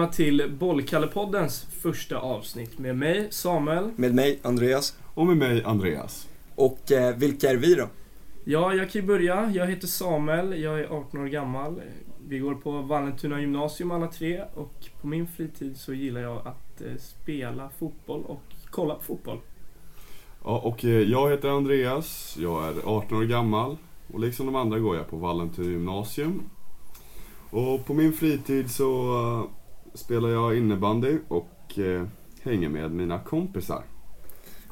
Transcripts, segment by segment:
välkomna till Bollkallepoddens första avsnitt med mig Samuel. Med mig Andreas. Och med mig Andreas. Och eh, vilka är vi då? Ja, jag kan ju börja. Jag heter Samuel, jag är 18 år gammal. Vi går på Vallentuna gymnasium alla tre och på min fritid så gillar jag att eh, spela fotboll och kolla på fotboll. Ja, och eh, jag heter Andreas, jag är 18 år gammal och liksom de andra går jag på Vallentuna gymnasium. Och på min fritid så spelar jag innebandy och uh, hänger med mina kompisar.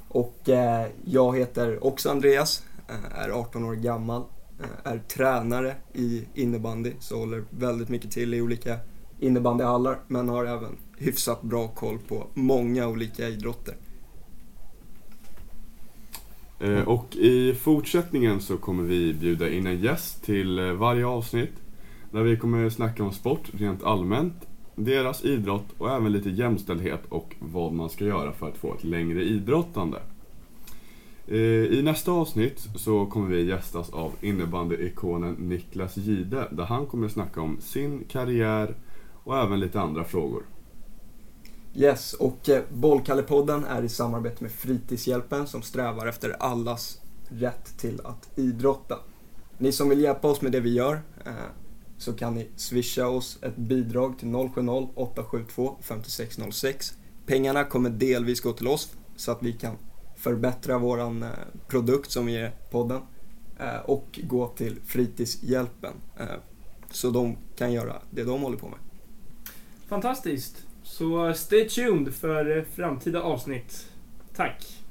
Och eh, jag heter också Andreas, eh, är 18 år gammal, eh, är tränare i innebandy, så håller väldigt mycket till i olika innebandyhallar, men har även hyfsat bra koll på många olika idrotter. Eh, och i fortsättningen så kommer vi bjuda in en gäst till eh, varje avsnitt där vi kommer snacka om sport rent allmänt, deras idrott och även lite jämställdhet och vad man ska göra för att få ett längre idrottande. Eh, I nästa avsnitt så kommer vi gästas av innebandyikonen Niklas Gide där han kommer snacka om sin karriär och även lite andra frågor. Yes, och eh, Bollkallepodden är i samarbete med Fritidshjälpen som strävar efter allas rätt till att idrotta. Ni som vill hjälpa oss med det vi gör eh, så kan ni swisha oss ett bidrag till 070-872 5606. Pengarna kommer delvis gå till oss så att vi kan förbättra våran eh, produkt som vi ger podden eh, och gå till Fritidshjälpen eh, så de kan göra det de håller på med. Fantastiskt! Så stay tuned för framtida avsnitt. Tack!